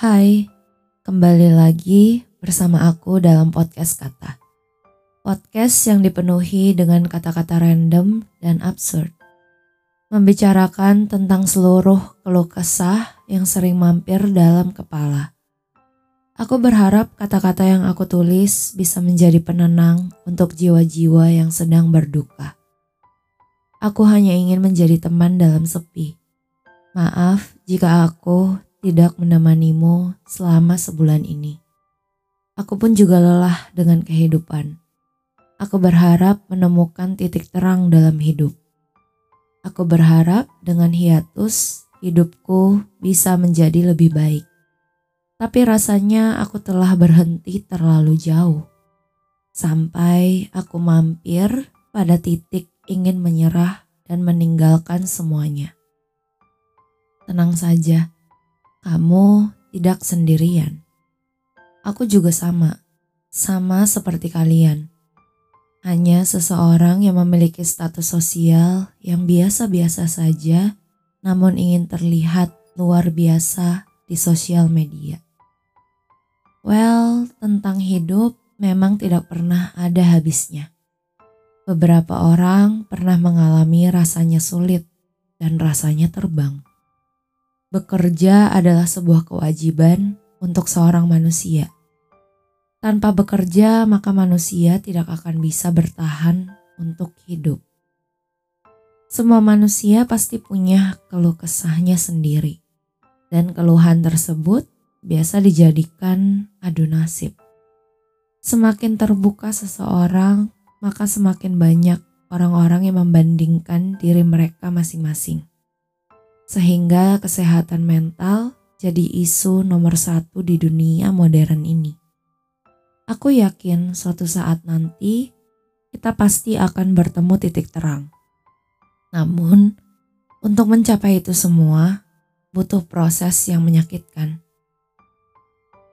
Hai, kembali lagi bersama aku dalam podcast kata. Podcast yang dipenuhi dengan kata-kata random dan absurd. Membicarakan tentang seluruh keluh kesah yang sering mampir dalam kepala. Aku berharap kata-kata yang aku tulis bisa menjadi penenang untuk jiwa-jiwa yang sedang berduka. Aku hanya ingin menjadi teman dalam sepi. Maaf jika aku tidak menemanimu selama sebulan ini. Aku pun juga lelah dengan kehidupan. Aku berharap menemukan titik terang dalam hidup. Aku berharap dengan hiatus hidupku bisa menjadi lebih baik. Tapi rasanya aku telah berhenti terlalu jauh. Sampai aku mampir pada titik ingin menyerah dan meninggalkan semuanya. Tenang saja kamu tidak sendirian. Aku juga sama, sama seperti kalian. Hanya seseorang yang memiliki status sosial yang biasa-biasa saja, namun ingin terlihat luar biasa di sosial media. Well, tentang hidup memang tidak pernah ada habisnya. Beberapa orang pernah mengalami rasanya sulit dan rasanya terbang. Bekerja adalah sebuah kewajiban untuk seorang manusia. Tanpa bekerja, maka manusia tidak akan bisa bertahan untuk hidup. Semua manusia pasti punya keluh kesahnya sendiri, dan keluhan tersebut biasa dijadikan adu nasib. Semakin terbuka seseorang, maka semakin banyak orang-orang yang membandingkan diri mereka masing-masing sehingga kesehatan mental jadi isu nomor satu di dunia modern ini. Aku yakin suatu saat nanti kita pasti akan bertemu titik terang. Namun, untuk mencapai itu semua butuh proses yang menyakitkan.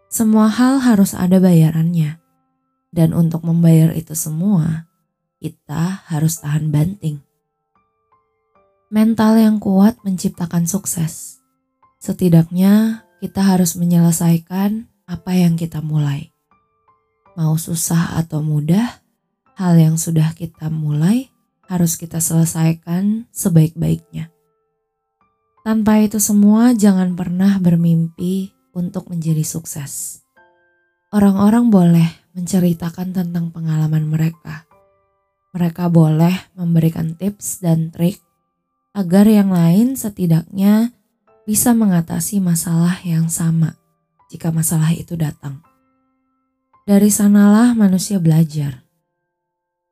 Semua hal harus ada bayarannya, dan untuk membayar itu semua, kita harus tahan banting. Mental yang kuat menciptakan sukses. Setidaknya kita harus menyelesaikan apa yang kita mulai. Mau susah atau mudah, hal yang sudah kita mulai harus kita selesaikan sebaik-baiknya. Tanpa itu semua, jangan pernah bermimpi untuk menjadi sukses. Orang-orang boleh menceritakan tentang pengalaman mereka. Mereka boleh memberikan tips dan trik agar yang lain setidaknya bisa mengatasi masalah yang sama jika masalah itu datang. Dari sanalah manusia belajar,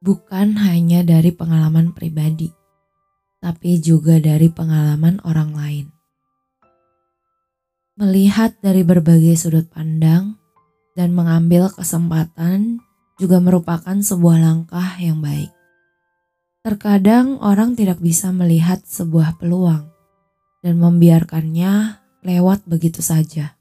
bukan hanya dari pengalaman pribadi, tapi juga dari pengalaman orang lain. Melihat dari berbagai sudut pandang dan mengambil kesempatan juga merupakan sebuah langkah yang baik. Terkadang orang tidak bisa melihat sebuah peluang dan membiarkannya lewat begitu saja.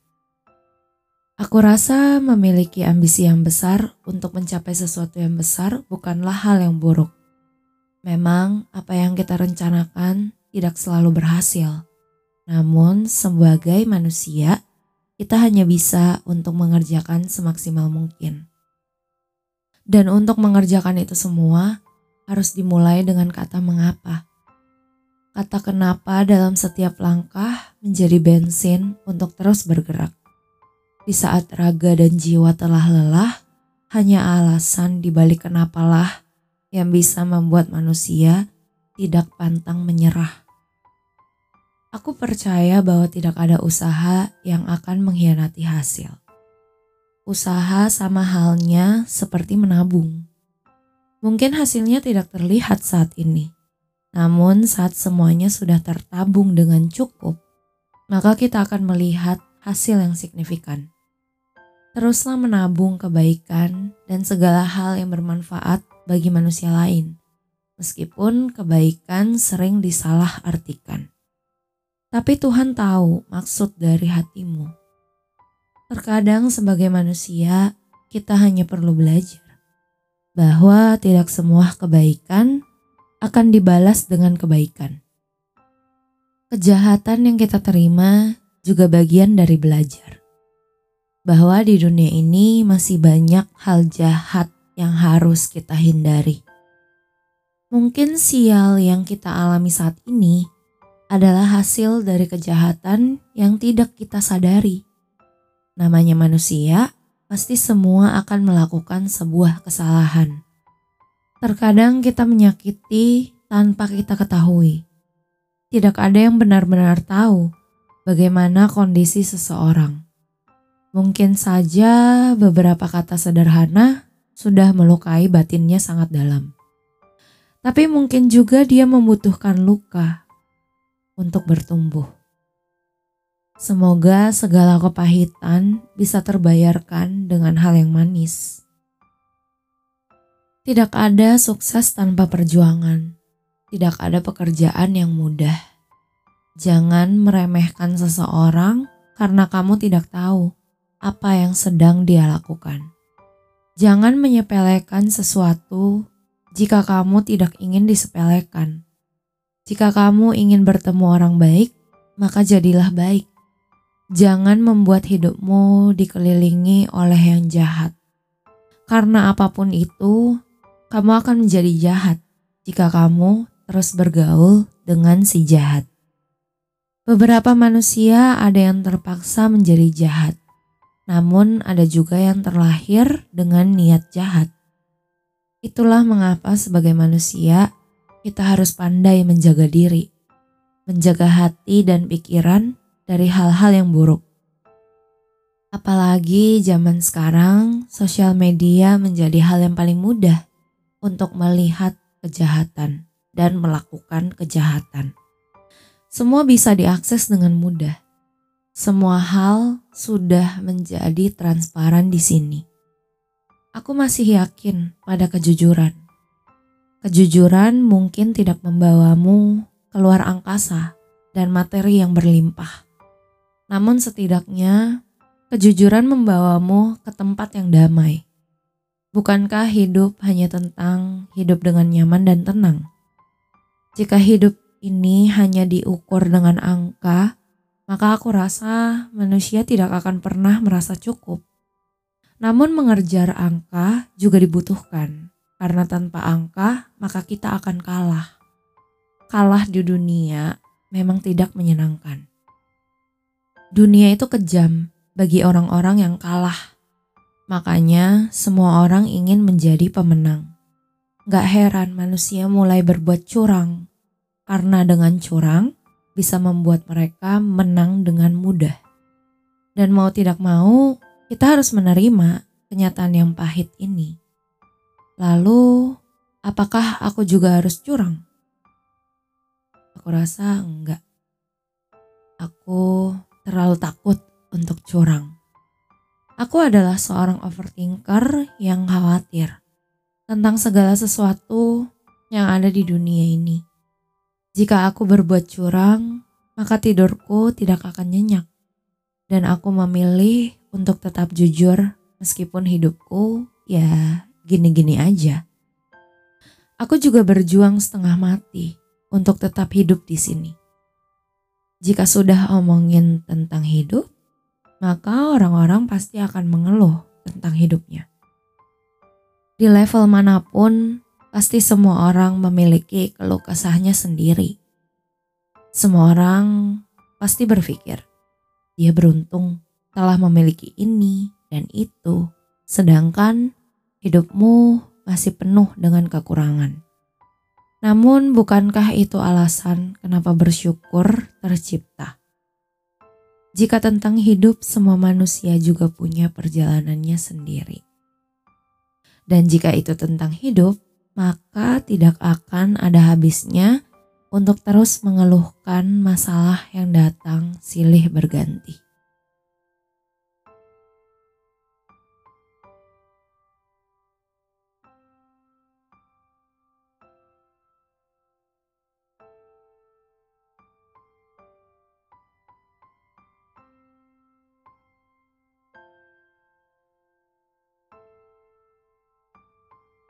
Aku rasa memiliki ambisi yang besar untuk mencapai sesuatu yang besar bukanlah hal yang buruk. Memang, apa yang kita rencanakan tidak selalu berhasil, namun, sebagai manusia, kita hanya bisa untuk mengerjakan semaksimal mungkin. Dan untuk mengerjakan itu semua, harus dimulai dengan kata mengapa. Kata kenapa dalam setiap langkah menjadi bensin untuk terus bergerak. Di saat raga dan jiwa telah lelah, hanya alasan dibalik kenapalah yang bisa membuat manusia tidak pantang menyerah. Aku percaya bahwa tidak ada usaha yang akan mengkhianati hasil. Usaha sama halnya seperti menabung Mungkin hasilnya tidak terlihat saat ini, namun saat semuanya sudah tertabung dengan cukup, maka kita akan melihat hasil yang signifikan. Teruslah menabung kebaikan dan segala hal yang bermanfaat bagi manusia lain, meskipun kebaikan sering disalah artikan. Tapi Tuhan tahu maksud dari hatimu. Terkadang sebagai manusia, kita hanya perlu belajar bahwa tidak semua kebaikan akan dibalas dengan kebaikan. Kejahatan yang kita terima juga bagian dari belajar. bahwa di dunia ini masih banyak hal jahat yang harus kita hindari. Mungkin sial yang kita alami saat ini adalah hasil dari kejahatan yang tidak kita sadari. Namanya manusia, pasti semua akan melakukan sebuah kesalahan. Terkadang kita menyakiti tanpa kita ketahui. Tidak ada yang benar-benar tahu bagaimana kondisi seseorang. Mungkin saja beberapa kata sederhana sudah melukai batinnya sangat dalam. Tapi mungkin juga dia membutuhkan luka untuk bertumbuh. Semoga segala kepahitan bisa terbayarkan dengan hal yang manis. Tidak ada sukses tanpa perjuangan. Tidak ada pekerjaan yang mudah. Jangan meremehkan seseorang karena kamu tidak tahu apa yang sedang dia lakukan. Jangan menyepelekan sesuatu jika kamu tidak ingin disepelekan. Jika kamu ingin bertemu orang baik, maka jadilah baik. Jangan membuat hidupmu dikelilingi oleh yang jahat. Karena apa pun itu, kamu akan menjadi jahat jika kamu terus bergaul dengan si jahat. Beberapa manusia ada yang terpaksa menjadi jahat, namun ada juga yang terlahir dengan niat jahat. Itulah mengapa sebagai manusia kita harus pandai menjaga diri, menjaga hati dan pikiran dari hal-hal yang buruk. Apalagi zaman sekarang, sosial media menjadi hal yang paling mudah untuk melihat kejahatan dan melakukan kejahatan. Semua bisa diakses dengan mudah. Semua hal sudah menjadi transparan di sini. Aku masih yakin pada kejujuran Kejujuran mungkin tidak membawamu keluar angkasa dan materi yang berlimpah. Namun setidaknya kejujuran membawamu ke tempat yang damai. Bukankah hidup hanya tentang hidup dengan nyaman dan tenang? Jika hidup ini hanya diukur dengan angka, maka aku rasa manusia tidak akan pernah merasa cukup. Namun mengerjar angka juga dibutuhkan karena tanpa angka, maka kita akan kalah. Kalah di dunia memang tidak menyenangkan. Dunia itu kejam bagi orang-orang yang kalah. Makanya semua orang ingin menjadi pemenang. Gak heran manusia mulai berbuat curang. Karena dengan curang bisa membuat mereka menang dengan mudah. Dan mau tidak mau, kita harus menerima kenyataan yang pahit ini. Lalu, apakah aku juga harus curang? Aku rasa enggak. Aku terlalu takut untuk curang. Aku adalah seorang overthinker yang khawatir tentang segala sesuatu yang ada di dunia ini. Jika aku berbuat curang, maka tidurku tidak akan nyenyak. Dan aku memilih untuk tetap jujur meskipun hidupku ya gini-gini aja. Aku juga berjuang setengah mati untuk tetap hidup di sini. Jika sudah omongin tentang hidup, maka orang-orang pasti akan mengeluh tentang hidupnya. Di level mana pun, pasti semua orang memiliki keluh kesahnya sendiri. Semua orang pasti berpikir, dia beruntung telah memiliki ini dan itu, sedangkan hidupmu masih penuh dengan kekurangan. Namun, bukankah itu alasan kenapa bersyukur tercipta? Jika tentang hidup, semua manusia juga punya perjalanannya sendiri, dan jika itu tentang hidup, maka tidak akan ada habisnya untuk terus mengeluhkan masalah yang datang silih berganti.